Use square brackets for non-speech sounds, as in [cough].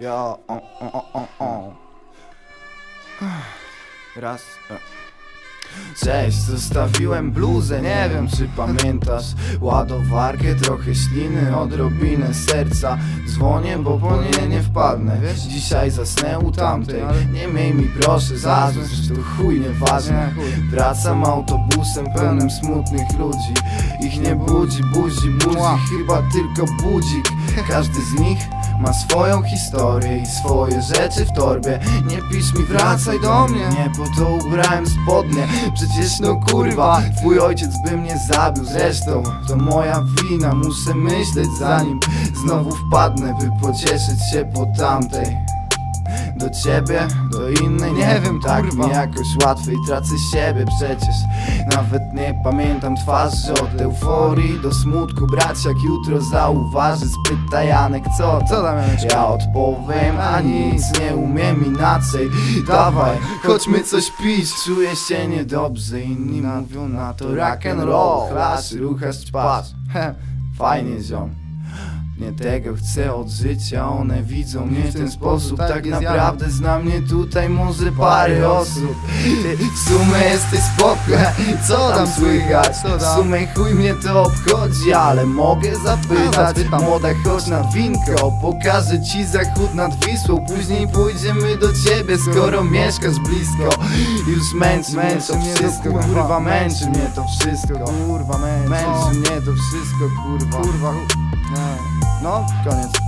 Ja, on, on, on, on. Raz. Cześć, zostawiłem bluzę, nie wiem czy pamiętasz. Ładowarkę, trochę śliny, odrobinę serca. Dzwonię, bo po nie nie wpadnę. Wiesz? Dzisiaj zasnę u tamtej. Nie miej mi proszę za złe, że to chuj nieważne. Wracam autobusem pełnym smutnych ludzi. Ich nie budzi, budzi, budzi Mua. Chyba tylko budzik. Każdy z nich ma swoją historię i swoje rzeczy w torbie. Nie pisz mi wracaj do mnie. Nie po to ubrałem spodnie Przecież no kurwa Twój ojciec by mnie zabił Zresztą. To moja wina Muszę myśleć zanim znowu wpadnę By pocieszyć się po tamtej do ciebie, do innej, nie wiem, tak kurwa. mi jakoś łatwiej Tracę siebie przecież. Nawet nie pamiętam twarzy Od euforii do smutku Brać jak jutro zauważy Spyta Janek co Co tam Janeczku? Ja odpowiem, a nic nie umiem inaczej. Dawaj, chodźmy coś pić. Czuję się niedobrze Inni mówią na to rock and roll. Chlasz, ruchasz, He, Fajnie ziom nie tego chcę od życia, one widzą mnie w ten sposób Tak Tak naprawdę zna mnie tutaj może parę osób w sumie jesteś spoko, [laughs] co tam słychać? W sumie chuj mnie to obchodzi, ale mogę zapytać. Młoda chodź na winko, pokażę ci zachód nad Wisłą Później pójdziemy do ciebie, skoro mieszkasz blisko Już męczy mnie to wszystko, kurwa. męczy mnie to wszystko Kurwa, męcz. Męczy mnie to wszystko, kurwa Kurwa, nie. No, koniec